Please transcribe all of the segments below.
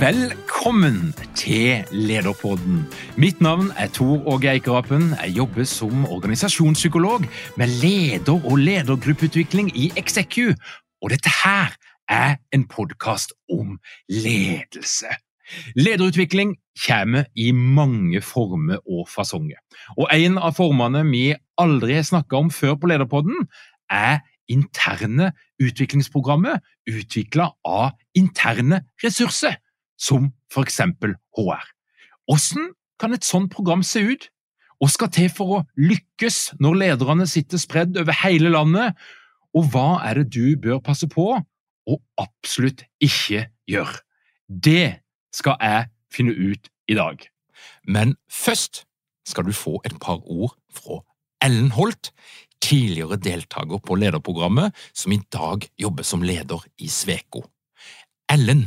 Velkommen til Lederpodden. Mitt navn er Tor Åge Eikerapen. Jeg jobber som organisasjonspsykolog med leder- og ledergruppeutvikling i XEQ. Og dette her er en podkast om ledelse. Lederutvikling kommer i mange former og fasonger. Og en av formene vi aldri har snakka om før på Lederpodden, er interne utviklingsprogrammet utvikla av interne ressurser som for eksempel HR. Hvordan kan et sånt program se ut? Hva skal til for å lykkes når lederne sitter spredd over hele landet? Og hva er det du bør passe på og absolutt ikke gjøre? Det skal jeg finne ut i dag. Men først skal du få et par ord fra Ellen Holt, tidligere deltaker på lederprogrammet, som i dag jobber som leder i Sveko. Ellen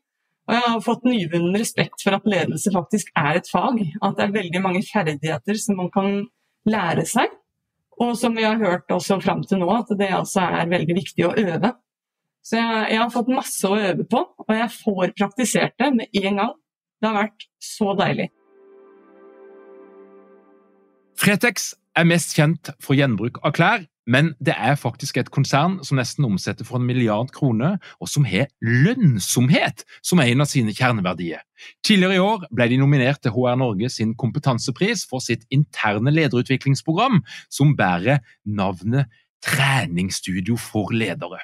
Og jeg har fått nyvunnen respekt for at ledelse faktisk er et fag. At det er veldig mange ferdigheter som man kan lære seg. Og som vi har hørt også fram til nå, at det altså er veldig viktig å øve. Så jeg, jeg, har fått masse å øve på, og jeg får praktisert det med en gang. Det har vært så deilig. Fretex er mest kjent for gjenbruk av klær, men det er faktisk et konsern som nesten omsetter for en milliard kroner, og som har lønnsomhet som er en av sine kjerneverdier. Tidligere i år ble de nominert til HR Norge sin kompetansepris for sitt interne lederutviklingsprogram, som bærer navnet Treningsstudio for ledere.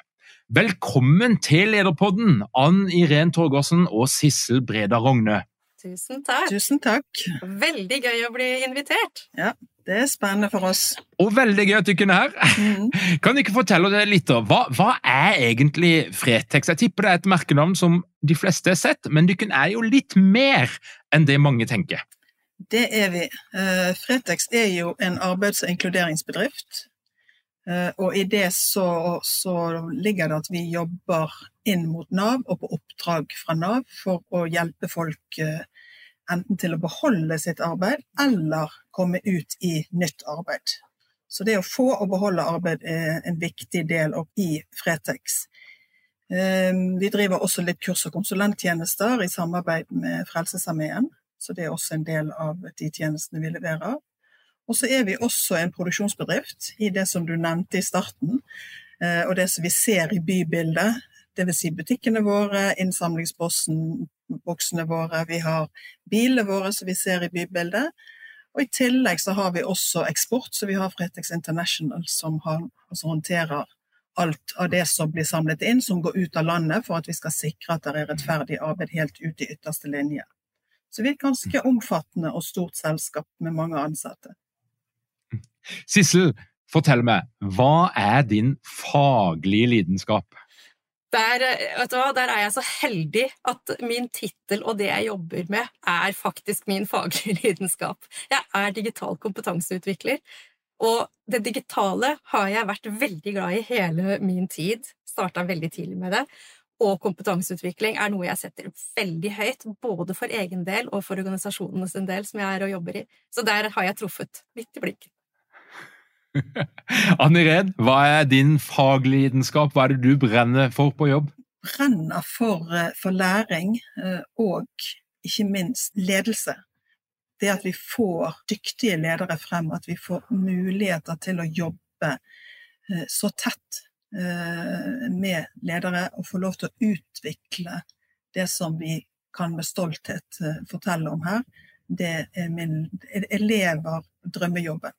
Velkommen til Lederpodden, Ann Irén Torgersen og Sissel Breda Rogne. Tusen takk. Tusen takk. Veldig gøy å bli invitert. Ja, det er spennende for oss. Og veldig gøy at du kunne her. Mm. Kan du ikke fortelle det litt? Hva, hva er egentlig Fretex? Jeg tipper det er et merkenavn som de fleste har sett, men Dykken er jo litt mer enn det mange tenker. Det er vi. Uh, Fretex er jo en arbeids- og inkluderingsbedrift. Eh, og i det så, så ligger det at vi jobber inn mot Nav og på oppdrag fra Nav for å hjelpe folk eh, enten til å beholde sitt arbeid eller komme ut i nytt arbeid. Så det å få og beholde arbeid er en viktig del av i Fretex. Eh, vi driver også litt kurs- og konsulenttjenester i samarbeid med Frelsesarmeen, så det er også en del av de tjenestene vi leverer. Og så er vi også en produksjonsbedrift i det som du nevnte i starten, eh, og det som vi ser i bybildet. Dvs. Si butikkene våre, innsamlingsboksene våre, vi har bilene våre som vi ser i bybildet. Og i tillegg så har vi også eksport, så vi har Fretex International som har, altså håndterer alt av det som blir samlet inn, som går ut av landet, for at vi skal sikre at det er rettferdig arbeid helt ut i ytterste linje. Så vi er et ganske omfattende og stort selskap med mange ansatte. Sissel, fortell meg, hva er din faglige lidenskap? Der, der, er jeg så heldig at min tittel og det jeg jobber med, er faktisk min faglige lidenskap. Jeg er digital kompetanseutvikler, og det digitale har jeg vært veldig glad i hele min tid. Starta veldig tidlig med det. Og kompetanseutvikling er noe jeg setter veldig høyt, både for egen del og for organisasjonenes del, som jeg er og jobber i. Så der har jeg truffet midt i blinken. Anne Red, hva er din faglidenskap? Hva er det du brenner for på jobb? Brenner for, eh, for læring eh, og ikke minst ledelse. Det at vi får dyktige ledere frem, at vi får muligheter til å jobbe eh, så tett med ledere og få lov til å utvikle det som vi kan med stolthet fortelle om her, det er min elever drømmejobben.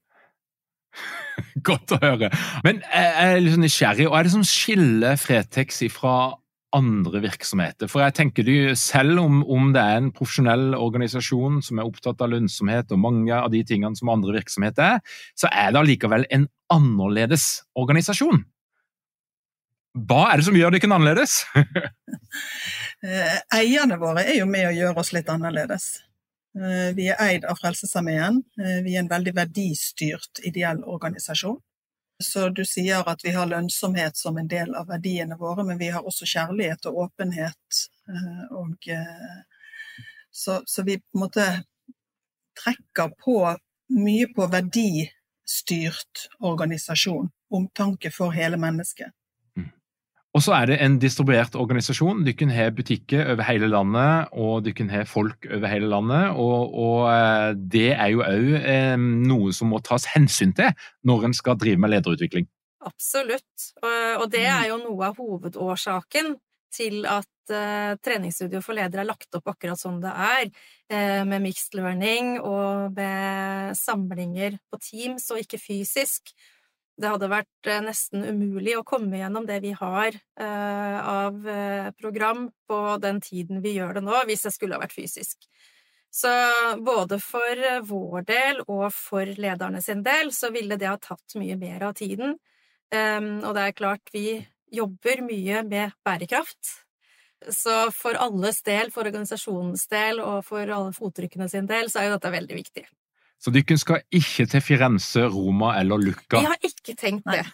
Godt å høre. Men jeg er litt nysgjerrig. Hva er det som skiller Fretex fra andre virksomheter? For jeg tenker du, Selv om, om, det er en profesjonell organisasjon som er opptatt av lønnsomhet og mange av de tingene som andre virksomheter er, så er det allikevel en annerledes organisasjon. Hva er det som gjør det ikke annerledes? Eh, eierne våre er jo med å gjøre oss litt annerledes. Eh, vi er eid av Frelsesarmeen. Eh, vi er en veldig verdistyrt ideell organisasjon. Så du sier at vi har lønnsomhet som en del av verdiene våre, men vi har også kjærlighet og åpenhet. Eh, og, så, så vi på en måte trekker på mye på verdistyrt organisasjon. Omtanke for hele mennesket. Og så er det en distribuert organisasjon. Du kan ha butikker over hele landet, og du kan ha folk over hele landet. Og, og eh, det er jo òg eh, noe som må tas hensyn til når en skal drive med lederutvikling. Absolutt, og det er jo noe av hovedårsaken til at uh, treningsstudio for ledere er lagt opp akkurat sånn det er, uh, med mixed learning og med samlinger på Teams og ikke fysisk det hadde vært eh, nesten umulig å komme gjennom det vi har eh, av eh, program på den tiden vi gjør det nå, hvis det skulle ha vært fysisk. Så både for vår del og for lederne sin del så ville det ha tatt mye mer av tiden. Ehm, og det er klart, vi jobber mye med bærekraft. Så for alles del, for organisasjonens del og for alle fottrykkene sin del, så er jo dette veldig viktig. Så dere skal ikke til Firenze, Roma eller Lucca? Vi har ikke tenkt det.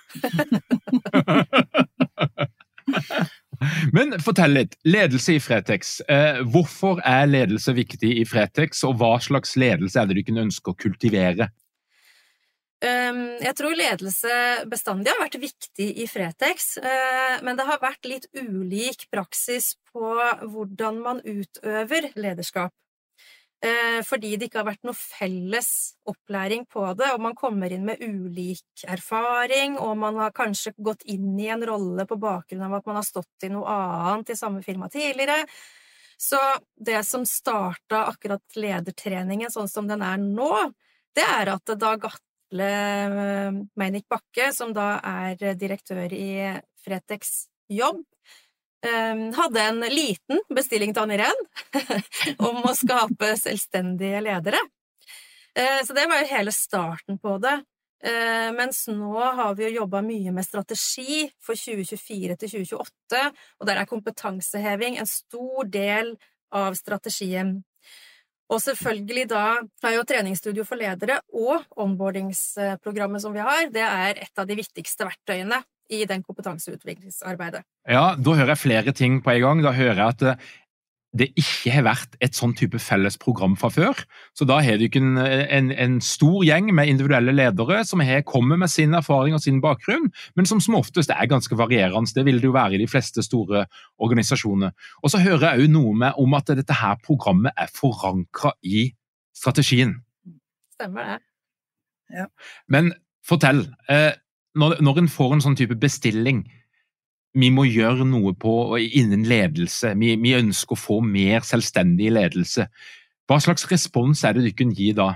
Men fortell litt. Ledelse i Fretex. Eh, hvorfor er ledelse viktig i Fretex, og hva slags ledelse er det dere ønsker å kultivere? Um, jeg tror ledelse bestandig har vært viktig i Fretex, uh, men det har vært litt ulik praksis på hvordan man utøver lederskap. Eh, fordi det ikke har vært noe felles opplæring på det, og man kommer inn med ulik erfaring, og man har kanskje gått inn i en rolle på bakgrunn av at man har stått i noe annet i samme firma tidligere. Så det som starta akkurat ledertreningen sånn som den er nå, det er at da Gatle eh, Meinik Bakke, som da er direktør i Fretex Jobb, hadde en liten bestilling til Anne Irén om å skape selvstendige ledere. Eh, så det var jo hele starten på det. Eh, mens nå har vi jo jobba mye med strategi for 2024 til 2028, og der er kompetanseheving en stor del av strategien. Og selvfølgelig da er jo treningsstudio for ledere og onboardingsprogrammet som vi har, det er et av de viktigste verktøyene i den kompetanseutviklingsarbeidet. Ja, da hører jeg flere ting på en gang. Da hører jeg at det ikke har vært et sånn type felles program fra før. Så da har du ikke en, en, en, stor gjeng med individuelle ledere som har kommet med sin erfaring og sin bakgrunn, men som som oftest er ganske varierende. Det vil det jo være i de fleste store organisasjoner. Og så hører jeg òg noe med om at dette her programmet er forankra i strategien. Stemmer det. Ja. Men fortell, eh, når, når en får en sånn type bestilling, vi må gjøre noe på innen ledelse. Vi, vi, ønsker å få mer selvstendig ledelse. Hva slags respons er det du kan gi da?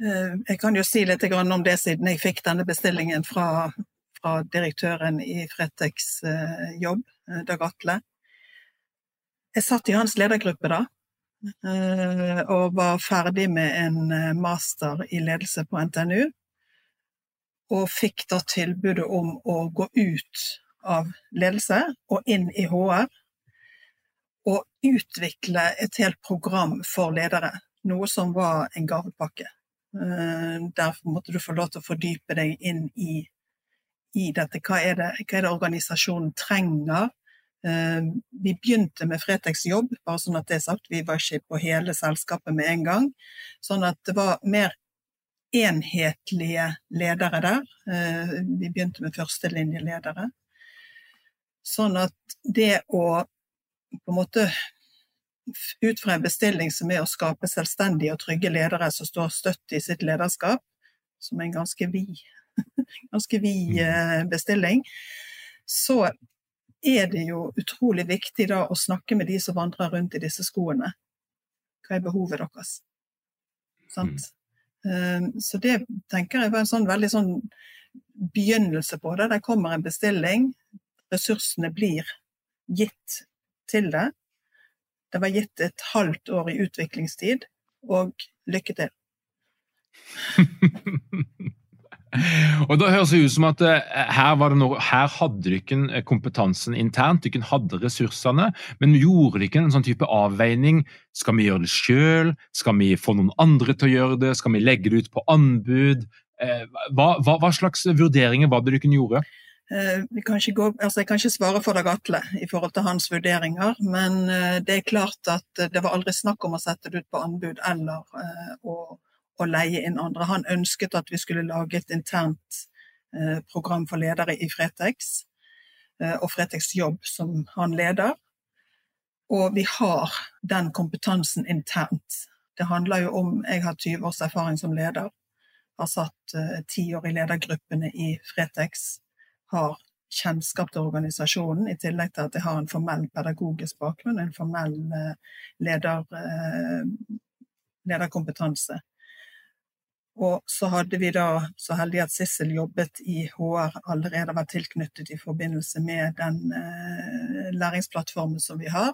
Eh, jeg kan jo si litt om det siden jeg fikk denne bestillingen fra, fra direktøren i Fretex eh, jobb, eh, Dag Atle. Jeg satt i hans ledergruppe da, og var ferdig med en master i ledelse på NTNU. Og fikk da tilbudet om å gå ut av ledelse og inn i HR. Og utvikle et helt program for ledere, noe som var en gavepakke. Der Derfor måtte du få lov til å fordype deg inn i, i dette. Hva er, det, hva er, det, organisasjonen trenger? Eh, vi begynte med Fretex jobb, bare sånn at det er sagt. Vi var ikke på hele selskapet med en gang. Sånn at det var mer enhetlige ledere der. Eh, vi begynte med førstelinjeledere. Sånn at det å på en måte ut fra en bestilling som er å skape selvstendige og trygge ledere som står støtt i sitt lederskap, som er en ganske vid, ganske vid mm. eh, bestilling, så er det jo utrolig viktig da å snakke med de som vandrer rundt i disse skoene. Hva er behovet deres? Sant? Mm. Så det tenker jeg var en sånn veldig sånn begynnelse på det. Der kommer en bestilling, ressursene blir gitt til det. Det var gitt et halvt år i utviklingstid, og lykke til. og Da høres det ut som at uh, her, noe, her, hadde du ikke eh, kompetansen internt, du hadde ressursene, men gjorde du ikke en sånn type avveining? Skal vi gjøre det sjøl? Skal vi få noen andre til å gjøre det? Skal vi legge det ut på anbud? Uh, hva, hva, hva, slags vurderinger var det du gjøre? Eh, gå, altså jeg kan ikke svare for Dag Atle i forhold til hans vurderinger, men eh, det er klart at det var aldri snakk om å sette det ut på anbud eller eh, å, å leie inn andre. Han ønsket at vi skulle lage et internt program for ledere i Fretex, og Fretex Jobb som han leder. Og vi har den kompetansen internt. Det handler jo om Jeg har 20 års erfaring som leder. Har satt ti år i ledergruppene i Fretex har kjennskap til organisasjonen, i tillegg til at jeg har en formell pedagogisk bakgrunn, en formell eh, leder, eh, lederkompetanse. Og så hadde vi da så heldig at Sissel jobbet i HR, allerede var tilknyttet i forbindelse med den eh, læringsplattformen som vi har.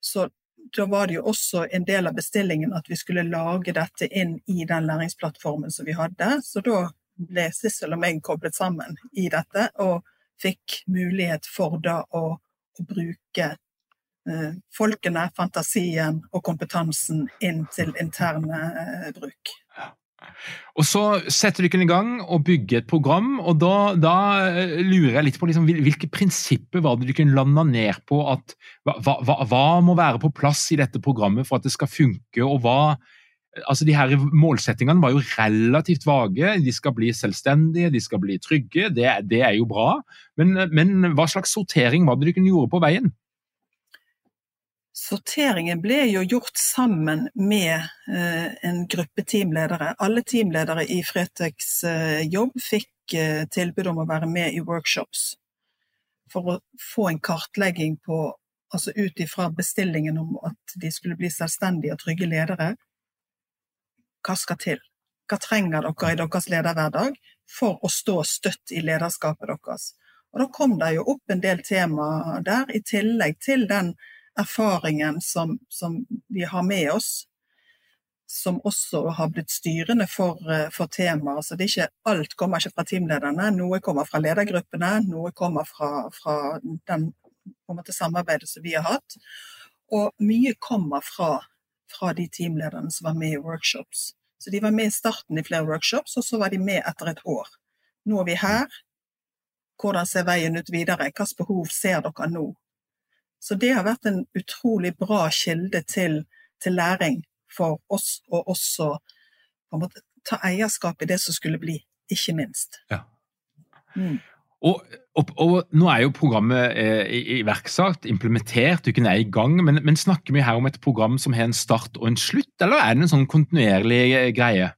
Så da var det jo også en del av bestillingen at vi skulle lage dette inn i den læringsplattformen som vi hadde. Så da ble Sissel og meg koblet sammen i dette, og fikk mulighet for da å, å bruke folkene, fantasien og kompetansen inn til interne eh, bruk. Og Så setter du ikke i gang og bygger et program, og da, da eh, lurer jeg litt på liksom, hvilke prinsipper var det kunne landa ned på at hva, hva, hva, må være på plass i dette programmet for at det skal funke, og hva, altså de her Målsettingene var jo relativt vage. De skal bli selvstendige, de skal bli trygge. Det, det er jo bra. Men, men, hva slags sortering var det kunne gjøre på veien? Sorteringen ble jo gjort sammen med eh, en gruppe teamledere. Alle teamledere i Fretex eh, jobb fikk eh, tilbud om å være med i workshops for å få en kartlegging på altså ut ifra bestillingen om at de skulle bli selvstendige og trygge ledere, hva skal til? Hva trenger dere i deres lederhverdag for å stå støtt i lederskapet deres? Og Da kom det jo opp en del tema der, i tillegg til den erfaringen som, som vi har med oss, som også har blitt styrende for, for temaet. Så er ikke, alt kommer ikke fra teamlederne, noe kommer fra ledergruppene, noe kommer fra, fra den måte, samarbeidet som vi har hatt. Og mye kommer fra fra de teamlederne som var med i workshops. Så de var med i starten i flere workshops, og så var de med etter et år. Nå er vi her. Hvordan ser veien ut videre? Hvilke behov ser dere nå? Så det har vært en utrolig bra kilde til, til læring for oss, og også på en måte, ta eierskap i det som skulle bli, ikke minst. Ja. Mm. Og, og, og, nå er jo programmet eh, iverksatt, implementert, uken er i gang. Men, men, snakker vi her om et program som har en start og en slutt, eller er det en sånn kontinuerlig eh, greie?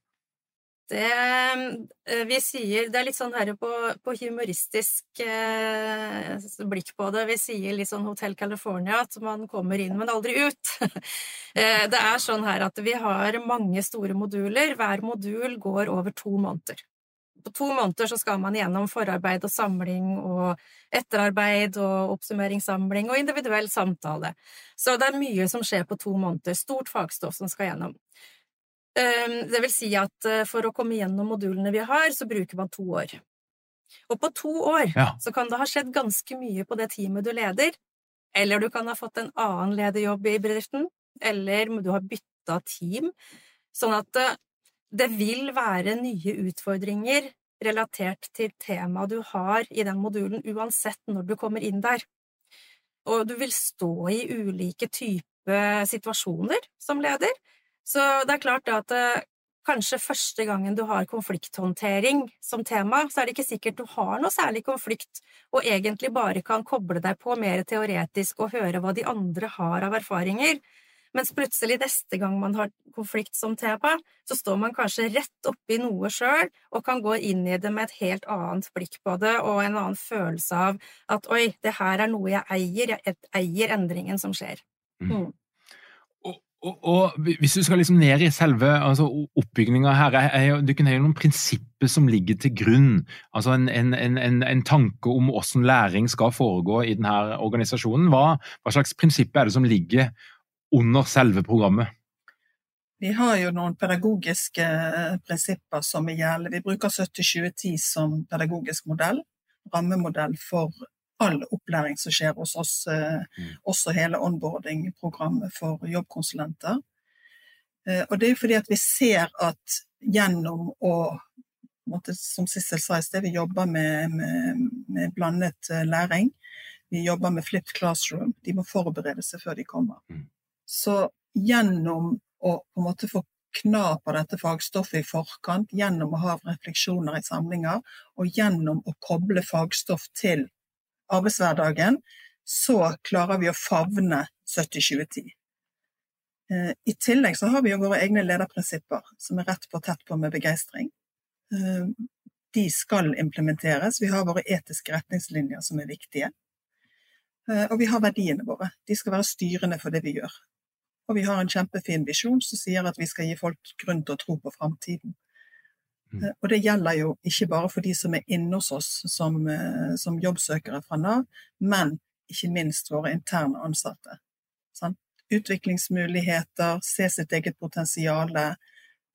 Det eh, vi sier Det er litt sånn her på, på humoristisk eh, blikk på det. Vi sier litt sånn Hotell California, at man kommer inn, men aldri ut. eh, det er sånn her at vi har mange store moduler. Hver modul går over to måneder på to måneder så skal man gjennom forarbeid og samling og etterarbeid og oppsummeringssamling og individuell samtale. Så det er mye som skjer på to måneder. Stort fagstoff som skal gjennom. Ehm, det vil si at eh, for å komme gjennom modulene vi har, så bruker man to år. Og på to år ja. så kan det ha skjedd ganske mye på det teamet du leder, eller du kan ha fått en annen lederjobb i bedriften, eller du har bytta team. Sånn at eh, det vil være nye utfordringer relatert til temaet du har i den modulen, uansett når du kommer inn der. Og du vil stå i ulike typer situasjoner som leder. Så det er klart at eh, kanskje første gangen du har konflikthåndtering som tema, så er det ikke sikkert du har noe særlig konflikt, og egentlig bare kan koble deg på mer teoretisk og høre hva de andre har av erfaringer. Mens plutselig neste gang man har konflikt som tema, så står man kanskje rett oppi noe sjøl og kan gå inn i det med et helt annet blikk på det og en annen følelse av at oi, det her er noe jeg eier, jeg eier endringen som skjer. Mm. Og, hvis du skal liksom ned i selve altså, oppbygninga her, er, du kan ha noen prinsipper som ligger til grunn. Altså en, en, en, en tanke om hvordan læring skal foregå i denne organisasjonen. Hva, hva slags prinsipper er det som ligger under selve programmet? Vi har jo noen pedagogiske eh, prinsipper som gjelder. Vi bruker 70-20-10 som pedagogisk modell, rammemodell for all opplæring som skjer hos oss, eh, mm. også hele onboarding-programmet for jobbkonsulenter. Eh, og det er fordi at vi ser at gjennom å som Sissel sa i sted, vi jobber med, med, med, blandet læring. Vi jobber med flipped classroom. De må forberede seg før de kommer. Mm. Så gjennom å på en måte få kna på dette fagstoffet i forkant, gjennom å ha refleksjoner i samlinger, og gjennom å koble fagstoff til arbeidshverdagen, så klarer vi å favne 70-20-10. Eh, I tillegg så har vi jo våre egne lederprinsipper, som er rett på tett på med begeistring. Eh, de skal implementeres. Vi har våre etiske retningslinjer som er viktige. Eh, og vi har verdiene våre. De skal være styrende for det vi gjør. Og vi har en kjempefin visjon som sier at vi skal gi folk grunn til å tro på framtiden. Mm. Eh, og det gjelder jo ikke bare for de som er inne hos oss som, eh, som jobbsøkere fra Nav, men ikke minst våre interne ansatte. Sant? Utviklingsmuligheter, se sitt eget potensial,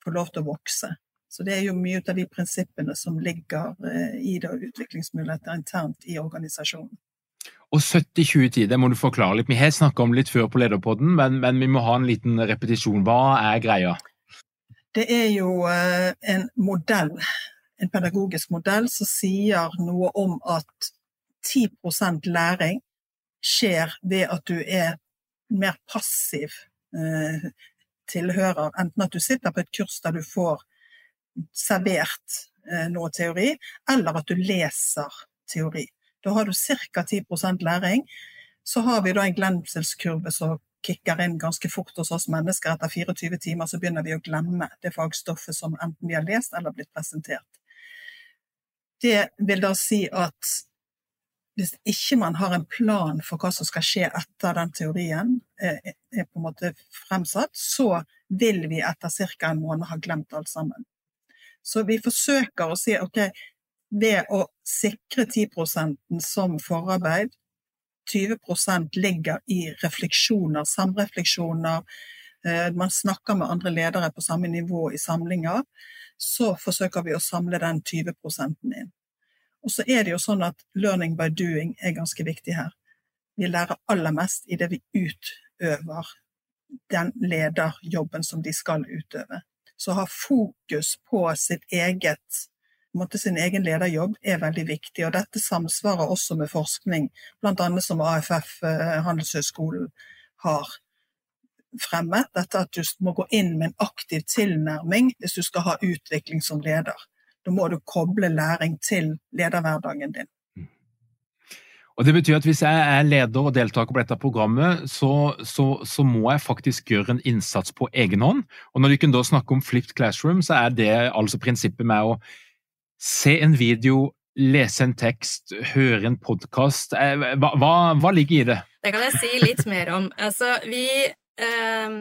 få lov til å vokse. Så det er jo mye av de prinsippene som ligger eh, i det, og utviklingsmuligheter internt i organisasjonen. Og 70-20-10, det må du forklare litt. Vi har snakka om litt før på Lederpodden, men, men, vi må ha en liten repetisjon. Hva er greia? Det er jo eh, en modell, en pedagogisk modell, som sier noe om at 10% læring skjer ved at du er mer passiv eh, tilhører. Enten at du sitter på et kurs der du får servert eh, noe teori, eller at du leser teori. Da har du ca. 10% læring. Så har vi da en glemselskurve som kicker inn ganske fort hos oss mennesker. Etter 24 timer så begynner vi å glemme det fagstoffet som enten vi har lest eller blitt presentert. Det vil da si at hvis ikke man har en plan for hva som skal skje etter den teorien er, på en måte fremsatt, så vil vi etter ca. en måned ha glemt alt sammen. Så vi forsøker å si ok, ved å sikre 10 som forarbeid. 20% ligger i refleksjoner, samrefleksjoner. Eh, man snakker med andre ledere på samme nivå i samlinger. Så forsøker vi å samle den 20 inn. Og så er det jo sånn at learning by doing er ganske viktig her. Vi lærer aller mest i det vi utøver den lederjobben som de skal utøve. Så ha fokus på sitt eget måte, sin egen lederjobb er veldig viktig. Og dette samsvarer også med forskning, bl.a. som AFF, eh, Handelshøyskolen, har fremmet. Dette at du må gå inn med en aktiv tilnærming hvis du skal ha utvikling som leder. Da må du koble læring til lederhverdagen din. Og Det betyr at hvis jeg er leder og deltaker på dette programmet, så, så, så må jeg faktisk gjøre en innsats på egen hånd. Og Når kan da snakke om flipped classroom, så er det altså prinsippet med å se en video, lese en tekst, høre en podkast. Eh, hva, hva, hva, ligger i det? Det kan jeg si litt mer om. Altså, vi eh,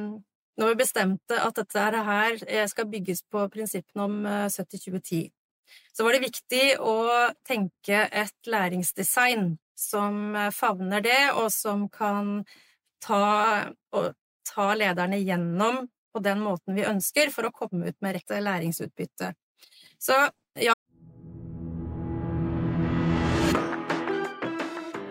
Når vi bestemte at dette her eh, skal bygges på prinsippene om 70-20-10, eh, så var det viktig å tenke et læringsdesign som favner det, og som kan ta, ta lederne gjennom på den måten vi ønsker, for å komme ut med rett læringsutbytte. Så ja,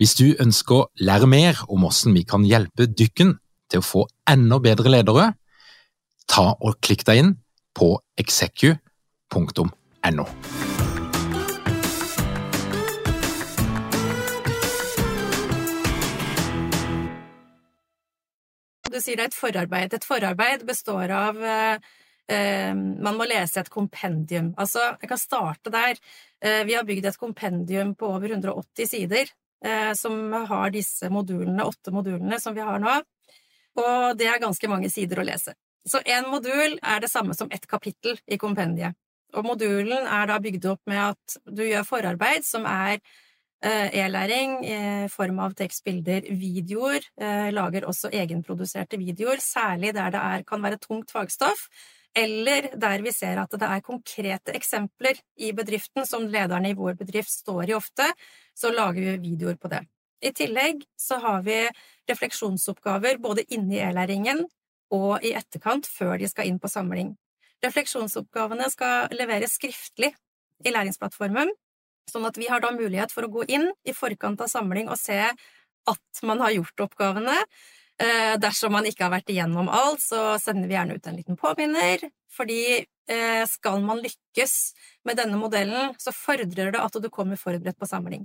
Hvis du ønsker å lære mer om hvordan vi kan hjelpe dykken til å få enda bedre ledere, ta og klikk deg inn på execu.no. Du sier det er et forarbeid. Et forarbeid består av eh, eh, man må lese et kompendium. Altså, jeg kan starte der. Eh, vi har bygd et kompendium på over 180 sider som har disse modulene, åtte modulene som vi har nå. Og det er ganske mange sider å lese. Så én modul er det samme som ett kapittel i kompendiet. Og modulen er da bygd opp med at du gjør forarbeid, som er eh, e-læring i form av tekst, bilder, videoer. Eh, lager også egenproduserte videoer, særlig der det er, kan være tungt fagstoff eller der vi ser at det er konkrete eksempler i bedriften som lederne i vår bedrift står i ofte, så lager vi videoer på det. I tillegg så har vi refleksjonsoppgaver både inne i e-læringen og i etterkant før de skal inn på samling. Refleksjonsoppgavene skal leveres skriftlig i læringsplattformen, sånn at vi har da mulighet for å gå inn i forkant av samling og se at man har gjort oppgavene, Eh, dersom man ikke har vært igjennom alt, så sender vi gjerne ut en liten påminner, fordi eh, skal man lykkes med denne modellen, så fordrer det at du kommer forberedt på samling.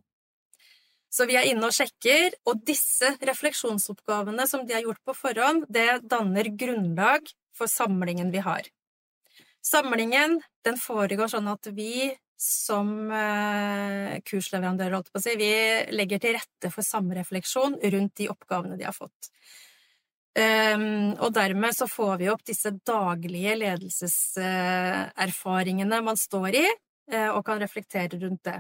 Så vi er inne og sjekker, og disse refleksjonsoppgavene som de har gjort på forhånd, det danner grunnlag for samlingen vi har. Samlingen den foregår sånn at vi som eh, kursleverandører, holdt på å si, vi legger til rette for samrefleksjon rundt de oppgavene de har fått. Um, og dermed så får vi opp disse daglige ledelseserfaringene man står i, uh, og kan reflektere rundt det.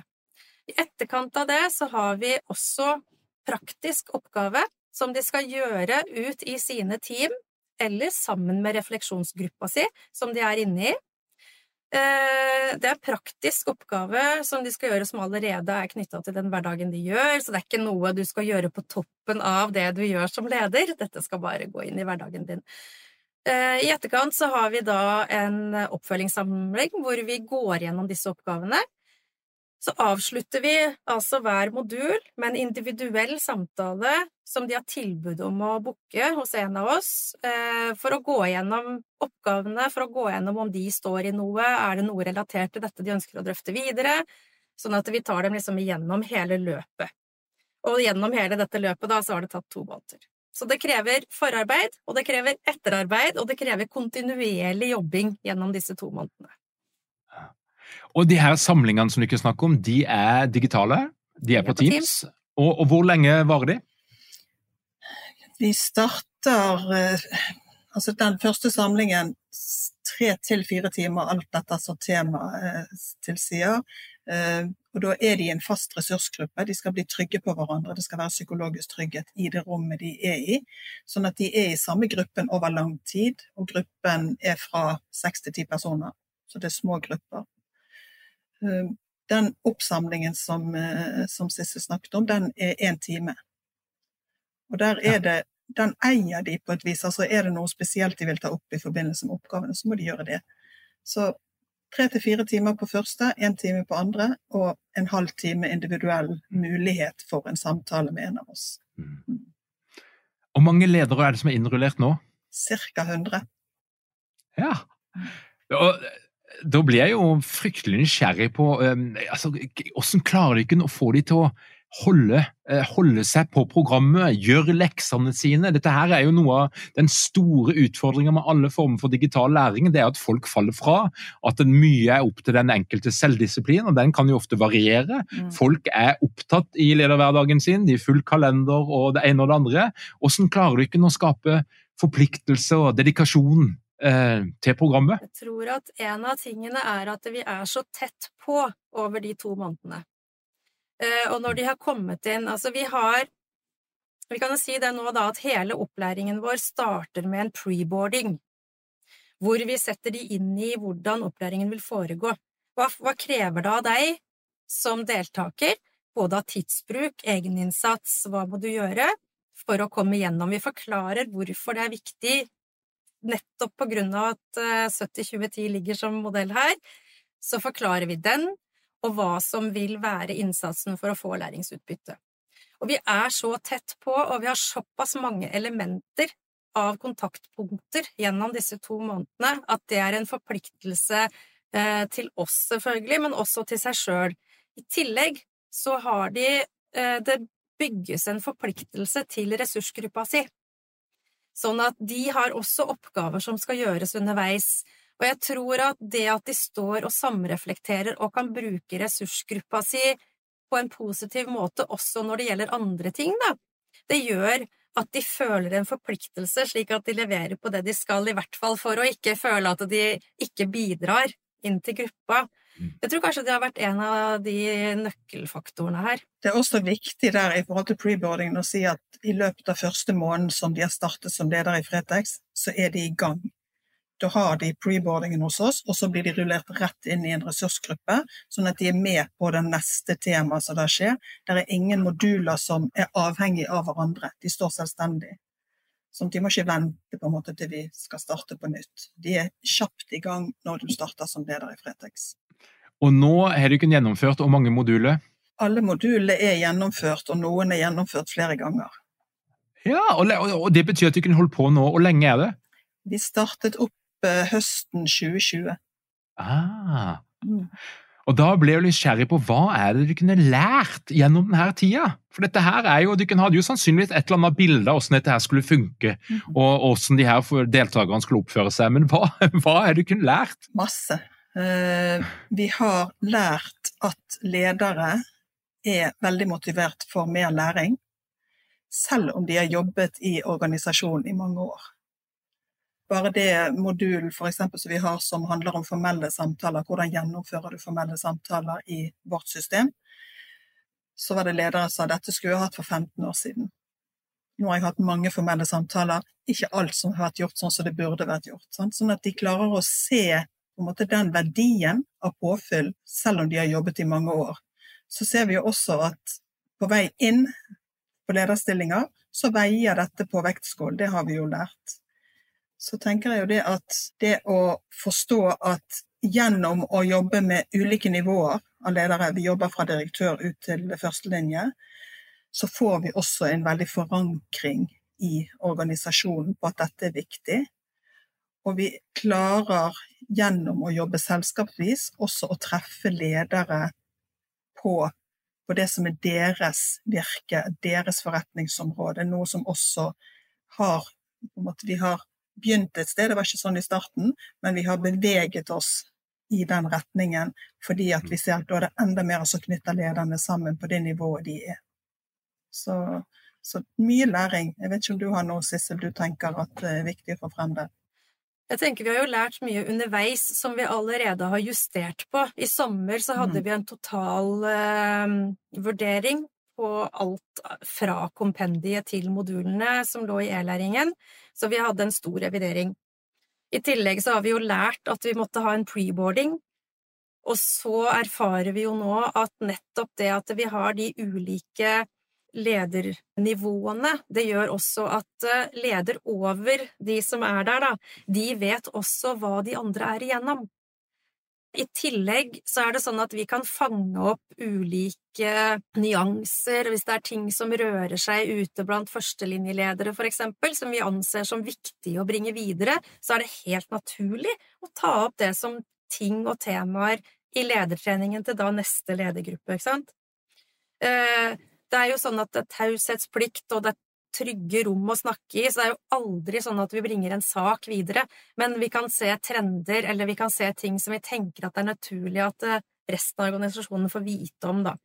I etterkant av det så har vi også praktisk oppgave som de skal gjøre ut i sine team, eller sammen med refleksjonsgruppa si, som de er inne i. Eh, det er praktisk oppgave som de skal gjøre som allerede er knytta til den hverdagen de gjør, så det er ikke noe du skal gjøre på toppen av det du gjør som leder, dette skal bare gå inn i hverdagen din. Eh, I etterkant så har vi da en oppfølgingssamling hvor vi går gjennom disse oppgavene så avslutter vi altså hver modul med en individuell samtale som de har tilbud om å booke hos en av oss, eh, for å gå gjennom oppgavene, for å gå gjennom om de står i noe, er det noe relatert til dette de ønsker å drøfte videre, sånn at vi tar dem liksom gjennom hele løpet. Og gjennom hele dette løpet da, så har det tatt to måneder. Så det krever forarbeid, og det krever etterarbeid, og det krever kontinuerlig jobbing gjennom disse to månedene. Og de her samlingene som dere snakker om, de er digitale? De er på, Teams. Teams. Og, og, hvor lenge varer de? Vi starter eh, Altså den første samlingen tre til fire timer, alt dette som temaet eh, tilsier. Eh, Og da er de i en fast ressursgruppe. De skal bli trygge på hverandre. Det skal være psykologisk trygghet i det rommet de er i. Sånn at de er i samme gruppen over lang tid. Og gruppen er fra seks til ti personer. Så det er små grupper. Eh, den oppsamlingen som, eh, som Sissel snakket om, den er én time. Og der er det Den eier de på et vis. Altså er det noe spesielt de vil ta opp i forbindelse med oppgavene, så må de gjøre det. Så tre til fire timer på første, én time på andre, og en halv time individuell mulighet for en samtale med en av oss. Mm. Hvor mange ledere er det som er innrullert nå? Cirka 100. Ja. Og da blir jeg jo fryktelig nysgjerrig på um, altså, hvordan klarer de ikke å få de til å holde, eh, holde, seg på programmet, gjøre leksene sine. Dette her er jo noe av den store utfordringa med alle former for digital læring. Det er at folk faller fra. At mye er opp til den enkelte selvdisiplin, og den kan jo ofte variere. Mm. Folk er opptatt i lederhverdagen sin, de er full kalender og det ene og det andre. Hvordan klarer du ikke å skape forpliktelse og dedikasjon til programmet? Jeg tror at en av tingene er at vi er så tett på over de to månedene. Eh, og når de har kommet inn Altså, vi har Vi kan jo si det nå, da, at hele opplæringen vår starter med en preboarding, hvor vi setter de inn i hvordan opplæringen vil foregå. Hva, hva krever det av deg som deltaker, både av tidsbruk, egeninnsats, hva må du gjøre for å komme gjennom? Vi forklarer hvorfor det er viktig, nettopp på grunn av at 70-2010 eh, ligger som modell her, så forklarer vi den, og hva som vil være innsatsen for å få læringsutbytte. Og vi er så tett på, og vi har såpass mange elementer av kontaktpunkter gjennom disse to månedene at det er en forpliktelse eh, til oss, selvfølgelig, men også til seg sjøl. I tillegg så har de eh, Det bygges en forpliktelse til ressursgruppa si, sånn at de har også oppgaver som skal gjøres underveis. Og jeg tror at det at de står og samreflekterer og kan bruke ressursgruppa si på en positiv måte også når det gjelder andre ting, da, det gjør at de føler en forpliktelse, slik at de leverer på det de skal, i hvert fall for å ikke føle at de ikke bidrar inn til gruppa. Mm. Jeg tror kanskje det har vært en av de nøkkelfaktorene her. Det er også viktig der i forhold til preboardingen å si at i løpet av første måneden som de har startet som leder i Fretex, så er de i gang da har de preboardingen hos oss, og så blir de rullert rett inn i en ressursgruppe, sånn at de er med på det neste temaet som da skjer. Det er ingen moduler som er avhengig av hverandre, de står selvstendig. Sånn de må ikke vente på en måte til vi skal starte på nytt. De er kjapt i gang når du starter som leder i Fretex. Og nå har du kun gjennomført hvor mange moduler? Alle modulene er gjennomført, og noen er gjennomført flere ganger. Ja, og det betyr at du kunne holdt på nå. Hvor lenge er det? Vi startet opp høsten 2020. Ah. Mm. Og da ble jeg nysgjerrig på hva er det du kunne lært gjennom denne tida? For dette her er jo, Du hadde jo sannsynligvis et eller annet bilde av hvordan dette her skulle funke, mm. og hvordan de her deltakerne skulle oppføre seg, men hva, hva er det du kunne lært? Masse. Uh, vi har lært at ledere er veldig motivert for mer læring, selv om de har jobbet i organisasjonen i mange år bare det modulen for eksempel, som vi har som handler om formelle samtaler, hvordan gjennomfører du formelle samtaler i vårt system, så var det ledere som sa dette skulle jeg hatt for 15 år siden. Nå har jeg hatt mange formelle samtaler, ikke alt som har vært gjort sånn som det burde vært gjort. Sånn at de klarer å se måte, den verdien av påfyll, selv om de har jobbet i mange år. Så ser vi jo også at på vei inn på lederstillinger, så veier dette på vektskål. Det har vi jo lært så tenker jeg jo det at det å forstå at gjennom å jobbe med ulike nivåer av ledere, vi jobber fra direktør ut til førstelinje, så får vi også en veldig forankring i organisasjonen på at dette er viktig. Og vi klarer gjennom å jobbe selskapsvis også å treffe ledere på, på det som er deres virke, deres forretningsområde, noe som også har måte, Vi har begynt et sted, det var ikke sånn i starten, men vi har beveget oss i den retningen fordi at vi ser at da er det enda mer som knytter lederne sammen på det nivået de er. Så, så mye læring. Jeg vet ikke om du har noe, Sissel, du tenker at det er viktig å få frem der? Jeg tenker Vi har jo lært mye underveis som vi allerede har justert på. I sommer så hadde mm. vi en total eh, vurdering på alt fra kompendiet til modulene som lå i e-læringen, så vi hadde en stor revidering. I tillegg så har vi jo lært at vi måtte ha en preboarding, og så erfarer vi jo nå at nettopp det at vi har de ulike ledernivåene. Det gjør også at eh, leder over de som er der, da, de vet også hva de andre er igjennom. I tillegg så er det sånn at vi kan fange opp ulike nyanser, hvis det er ting som rører seg ute blant førstelinjeledere, for eksempel, som vi anser som viktig å bringe videre, så er det helt naturlig å ta opp det som ting og temaer i ledertreningen til da neste ledergruppe, ikke sant? Det er jo sånn at det er taushetsplikt, og det er trygge rom å snakke i, så det er jo aldri sånn at vi bringer en sak videre, men vi kan se trender, eller vi kan se ting som vi tenker at det er naturlig at eh, resten av organisasjonen får vite om, da.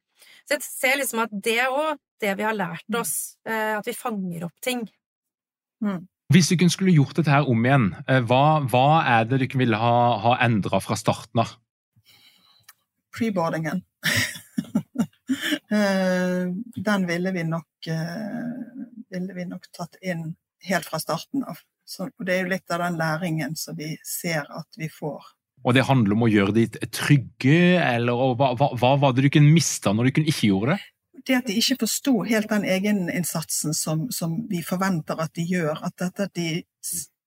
Så jeg ser liksom at det òg, det vi har lært oss, eh, at vi fanger opp ting. Mm. Hvis du skulle gjort dette her om igjen, eh, hva, hva er det dere ville ha, ha endra fra starten av? Preboardingen. Eh, den ville vi nok, eh, ville vi nok tatt inn helt fra starten av. Så, og det er jo litt av den læringen som vi ser at vi får. Og det handler om å gjøre de trygge, eller hva, hva, hva var det du kunne mista når du ikke gjorde det? Det at de ikke forsto helt den egeninnsatsen som, som vi forventer at de gjør. At dette at de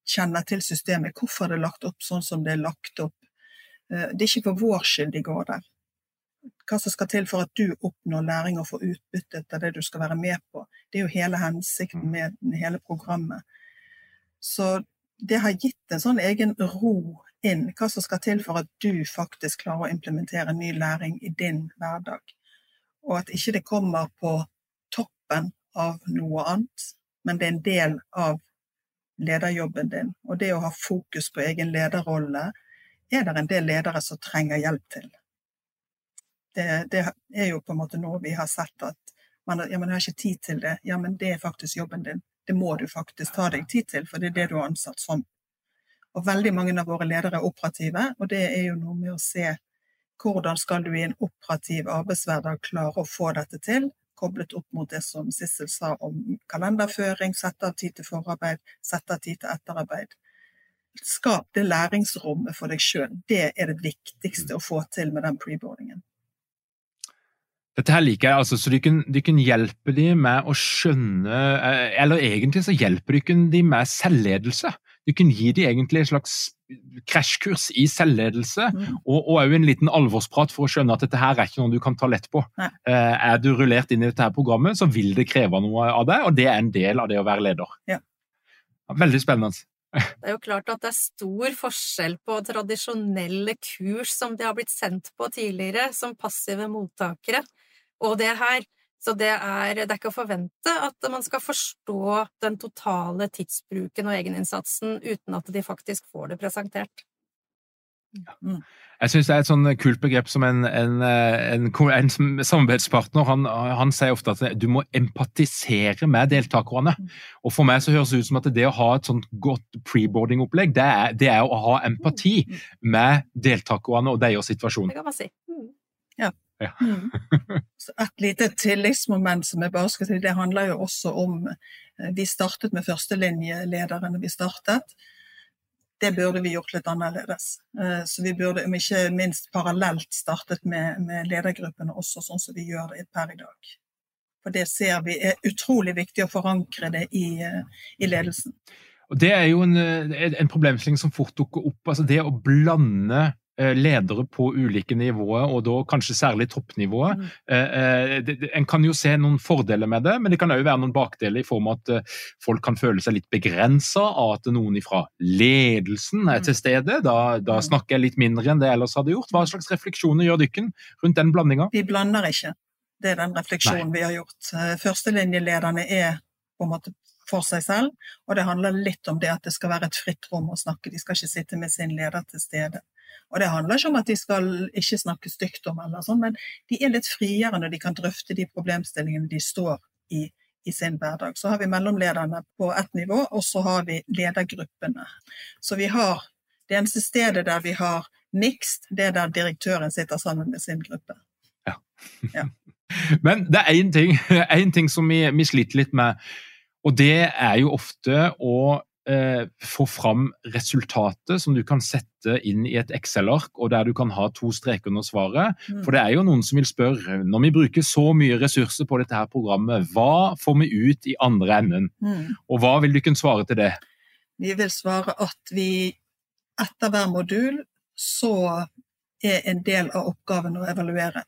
kjenner til systemet, hvorfor det er lagt opp sånn som det er lagt opp. Eh, det er ikke for vår skyld de går der hva som skal til for at du oppnår læring og får utbytte av det du skal være med på. Det er jo hele hensikten mm. med hele programmet. Så det har gitt en sånn egen ro inn, hva som skal til for at du faktisk klarer å implementere ny læring i din hverdag. Og at ikke det kommer på toppen av noe annet, men det er en del av lederjobben din. Og det å ha fokus på egen lederrolle er det en del ledere som trenger hjelp til det, det, er jo på en måte noe vi har sett at man, ja, man har ikke tid til det. Ja, men det er faktisk jobben din. Det må du faktisk ta deg tid til, for det er det du er ansatt som. Og veldig mange av våre ledere er operative, og det er jo noe med å se hvordan skal du i en operativ arbeidshverdag klare å få dette til, koblet opp mot det som Sissel sa om kalenderføring, sette av tid til forarbeid, sette av tid til etterarbeid. Skap det læringsrommet for deg sjøl. Det er det viktigste å få til med den preboardingen. Dette her liker jeg, altså, så du kan, du kan hjelpe dem med å skjønne eh, Eller egentlig så hjelper du dem med selvledelse. Du kan gi dem egentlig en slags krasjkurs i selvledelse, mm. og òg en liten alvorsprat for å skjønne at dette her er ikke noe du kan ta lett på. Nei. Eh, er du rullert inn i dette her programmet, så vil det kreve noe av deg, og det er en del av det å være leder. Ja. Veldig spennende. Det er jo klart at det er stor forskjell på tradisjonelle kurs som de har blitt sendt på tidligere, som passive mottakere, og det her. Så det er, det er ikke å forvente at man skal forstå den totale tidsbruken og egeninnsatsen uten at de faktisk får det presentert. Mm. Jeg syns det er et sånn kult begrep som en, en, en, en samarbeidspartner han, han, sier ofte at du må empatisere med deltakerne. Mm. Og For meg så høres det ut som at det å ha et sånt godt preboarding-opplegg, det, det, er å ha empati mm. med deltakerne og deres situasjon. Det kan man si. Ja. ja. et lite tilleggsmoment som jeg bare skal si, det handler jo også om eh, Vi startet med førstelinjelederne vi startet det burde vi gjort litt annerledes. Eh, så vi burde, om ikke minst parallelt, startet med, med ledergruppene også, sånn som vi gjør det per i dag. For det ser vi er utrolig viktig å forankre det i, eh, i ledelsen. Og Det er jo en, eh, en problemstilling som fort dukker opp. altså Det å blande ledere på ulike nivåer, og da kanskje særlig toppnivået. Mm. Eh, eh, en kan jo se noen fordeler med det, men det kan òg være noen bakdeler i form av at folk kan føle seg litt begrensa av at noen fra ledelsen er til mm. stede. Da, da, mm. snakker jeg litt mindre enn det jeg ellers hadde gjort. Hva slags refleksjoner gjør dere rundt den blandinga? Vi blander ikke. Det er den refleksjonen Nei. vi har gjort. Førstelinjelederne er på en måte for seg selv, og det handler litt om det at det skal være et fritt rom å snakke. De skal ikke sitte med sin leder til stede. Og det handler ikke om at de skal ikke snakke stygt om eller sånn, men de er litt friere når de kan drøfte de problemstillingene de står i i sin hverdag. Så har vi mellomlederne på ett nivå, og så har vi ledergruppene. Så vi har det eneste stedet der vi har mixed, det er der direktøren sitter sammen med sin gruppe. Ja. Ja. Men det er én ting, en ting som vi, vi sliter litt med, og det er jo ofte å eh, få fram resultatet som du kan sette inn i et Excel-ark, og der du kan ha to streker under svaret. Mm. For det er jo noen som vil spørre, når vi bruker så mye ressurser på dette her programmet, hva får vi ut i andre enden? Mm. Og hva vil du kunne svare til det? Vi vil svare at vi etter hver modul så er en del av oppgaven å evaluere.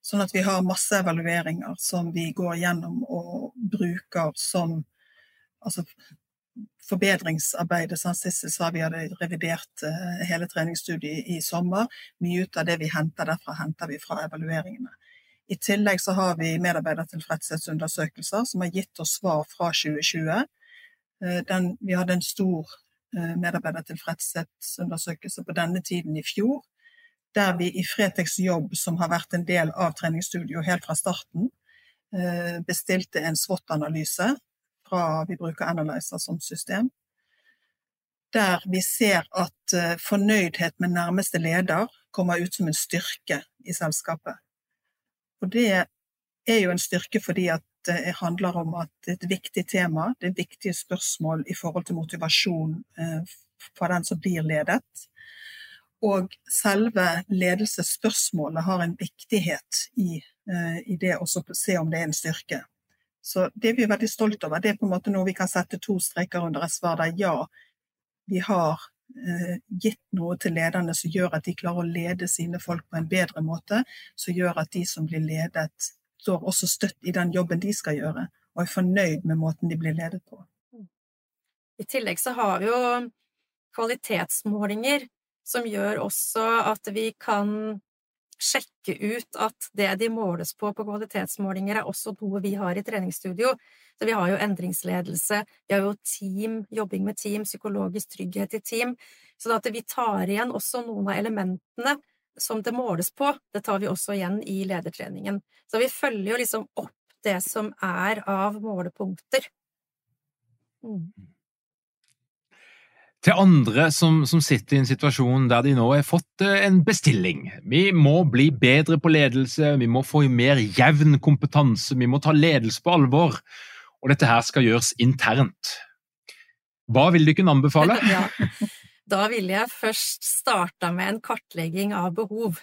Sånn at vi har masse evalueringer som vi går gjennom og bruker som altså, forbedringsarbeidet. Som Sissel sa vi hadde revidert eh, hele treningsstudiet i sommer. Mye ut av det vi henter derfra, henter vi fra evalueringene. I tillegg så har vi medarbeidertilfredshetsundersøkelser som har gitt oss svar fra 2020. Eh, Den, vi hadde en stor eh, medarbeidertilfredshetsundersøkelse på denne tiden i fjor, der vi i Fretex Jobb, som har vært en del av treningsstudio helt fra starten, bestilte en SWOT-analyse fra vi bruker Analyzer som system, der vi ser at eh, fornøydhet med nærmeste leder kommer ut som en styrke i selskapet. Og det er jo en styrke fordi at det handler om at det er et viktig tema, det er viktige spørsmål i forhold til motivasjon eh, for den som blir ledet. Og selve ledelsesspørsmålet har en viktighet i, eh, i det å se om det er en styrke. Så det vi er veldig stolt over. Det er på en måte noe vi kan sette to streker under et svar der ja, vi har eh, gitt noe til lederne som gjør at de klarer å lede sine folk på en bedre måte, som gjør at de som blir ledet, står også støtt i den jobben de skal gjøre, og er fornøyd med måten de blir ledet på. I tillegg så har vi jo kvalitetsmålinger som gjør også at vi kan sjekke ut at det de måles på på kvalitetsmålinger, er også noe vi har i treningsstudio. Så vi har jo endringsledelse, vi har jo team, jobbing med team, psykologisk trygghet i team. Så at vi tar igjen også noen av elementene som det måles på, det tar vi også igjen i ledertreningen. Så vi følger jo liksom opp det som er av målepunkter. Mm. Til andre som, som, sitter i en situasjon der de nå har fått eh, en bestilling. Vi må bli bedre på ledelse, vi må få mer jevn kompetanse, vi må ta ledelse på alvor. Og dette her skal gjøres internt. Hva vil du kunne anbefale? ja. Da ville jeg først starta med en kartlegging av behov.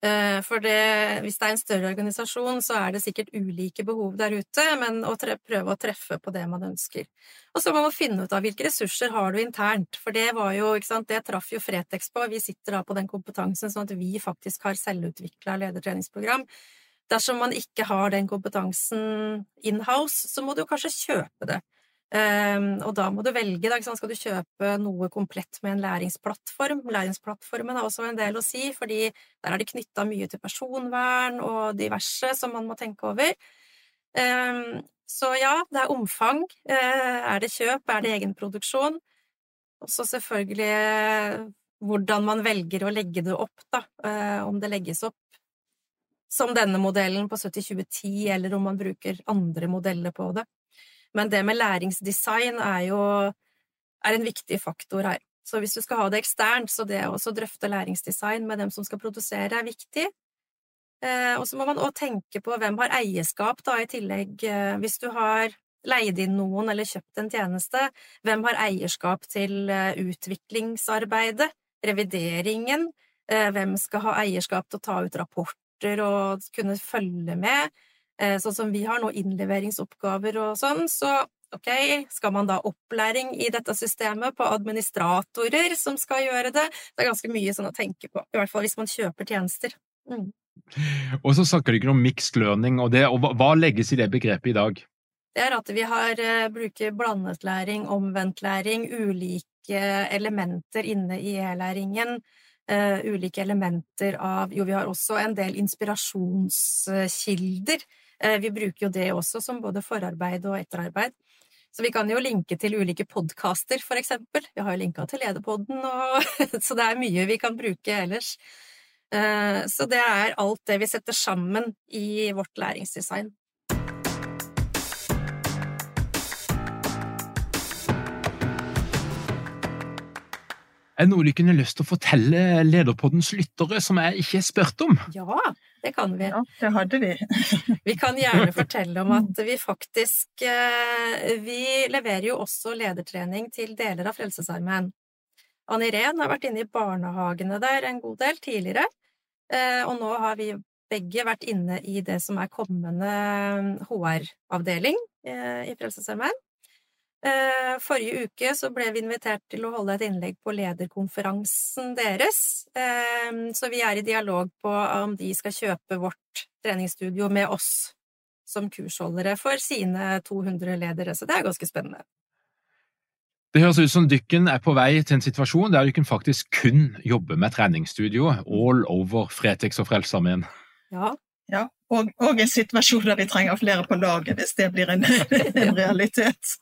Eh, for det, hvis det er en større organisasjon, så er det sikkert ulike behov der ute, men å prøve å treffe på det man ønsker. Og så må man finne ut av hvilke ressurser har du internt, for det var jo, ikke sant, det traff jo Fretex på, vi sitter da på den kompetansen sånn at vi faktisk har selvutvikla ledertreningsprogram. Dersom man ikke har den kompetansen in-house, så må du kanskje kjøpe det. Um, og da må du velge, da, skal du kjøpe noe komplett med en læringsplattform. Læringsplattformen har også en del å si, fordi der er det knytta mye til personvern og diverse som man må tenke over. Um, så ja, det er omfang. Uh, er det kjøp? Er det egenproduksjon? Og så selvfølgelig hvordan man velger å legge det opp, da. Uh, om det legges opp som denne modellen på 70-20-10, eller om man bruker andre modeller på det. Men det med læringsdesign er jo er en viktig faktor her. Så hvis du skal ha det eksternt, så det å drøfte læringsdesign med dem som skal produsere, er viktig. Eh, og så må man òg tenke på hvem har eierskap, da, i tillegg. Eh, hvis du har leid inn noen eller kjøpt en tjeneste, hvem har eierskap til eh, utviklingsarbeidet, revideringen, eh, hvem skal ha eierskap til å ta ut rapporter og kunne følge med? Eh, sånn som vi har nå innleveringsoppgaver og sånn, så ok, skal man da opplæring i dette systemet på administratorer som skal gjøre det? Det er ganske mye sånn å tenke på, i hvert fall hvis man kjøper tjenester. Mm. Og så snakker du ikke om mixed learning, og, det, og hva legges i det begrepet i dag? Det er at vi har, uh, bruker blandet læring, omvendt læring, ulike elementer inne i e-læringen. Uh, ulike elementer av Jo, vi har også en del inspirasjonskilder Eh, vi bruker jo det også som både forarbeid og etterarbeid. Så vi kan jo linke til ulike podkaster, for eksempel. Vi har jo linka til Lederpodden, og så det er mye vi kan bruke ellers. Eh, så det er alt det vi setter sammen i vårt læringsdesign. Er det noe du kunne lyst til å fortelle Lederpoddens lyttere som jeg ikke har spurt om? Ja, det kan vi. Ja, det hadde vi. Vi kan gjerne fortelle om at vi faktisk eh, Vi leverer jo også ledertrening til deler av Frelsesarmeen. Ann Irén har vært inne i barnehagene der en god del tidligere, eh, og nå har vi begge vært inne i det som er kommende HR-avdeling eh, i Frelsesarmeen. Eh, forrige uke så ble vi invitert til å holde et innlegg på lederkonferansen deres, så vi er i dialog på om de skal kjøpe vårt treningsstudio med oss som kursholdere for sine 200 ledere, så det er ganske spennende. Det høres ut som dykken er på vei til en situasjon der dykken faktisk kun jobber med treningsstudio all over Fretex og Frelsesarmeen. Ja. ja. Og, og, en situasjon der vi trenger flere på laget, hvis det blir en, en realitet.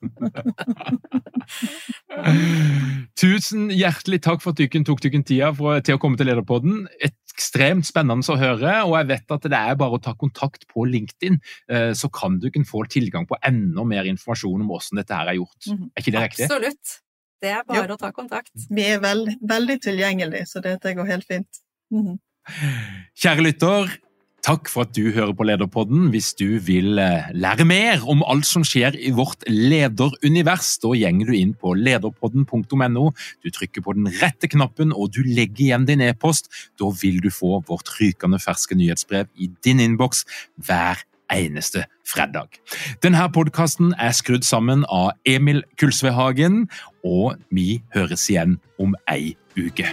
Tusen hjertelig takk for at dere tok dere tida for, til å komme til Lederpodden. Ekstremt spennende å høre, og jeg vet at det er bare å ta kontakt på LinkedIn, eh, så kan du få tilgang på enda mer informasjon om hvordan dette her er gjort. Mhm. Er ikke det riktig? Absolutt. Det er bare Jo. å ta kontakt. Vi er veld, veldig tilgjengelige, så dette går helt fint. Mhm. Kjære lytter, takk for at du hører på Lederpodden. Hvis du vil eh, lære mer om alt som skjer i vårt lederunivers, da gjenger du inn på lederpodden.no. Du trykker på den rette knappen, og du legger igjen din e-post. Da vil du få vårt rykende ferske nyhetsbrev i din innboks hver eneste fredag. Denne podkasten er skrudd sammen av Emil Kulsvedhagen, og vi høres igjen om ei uke.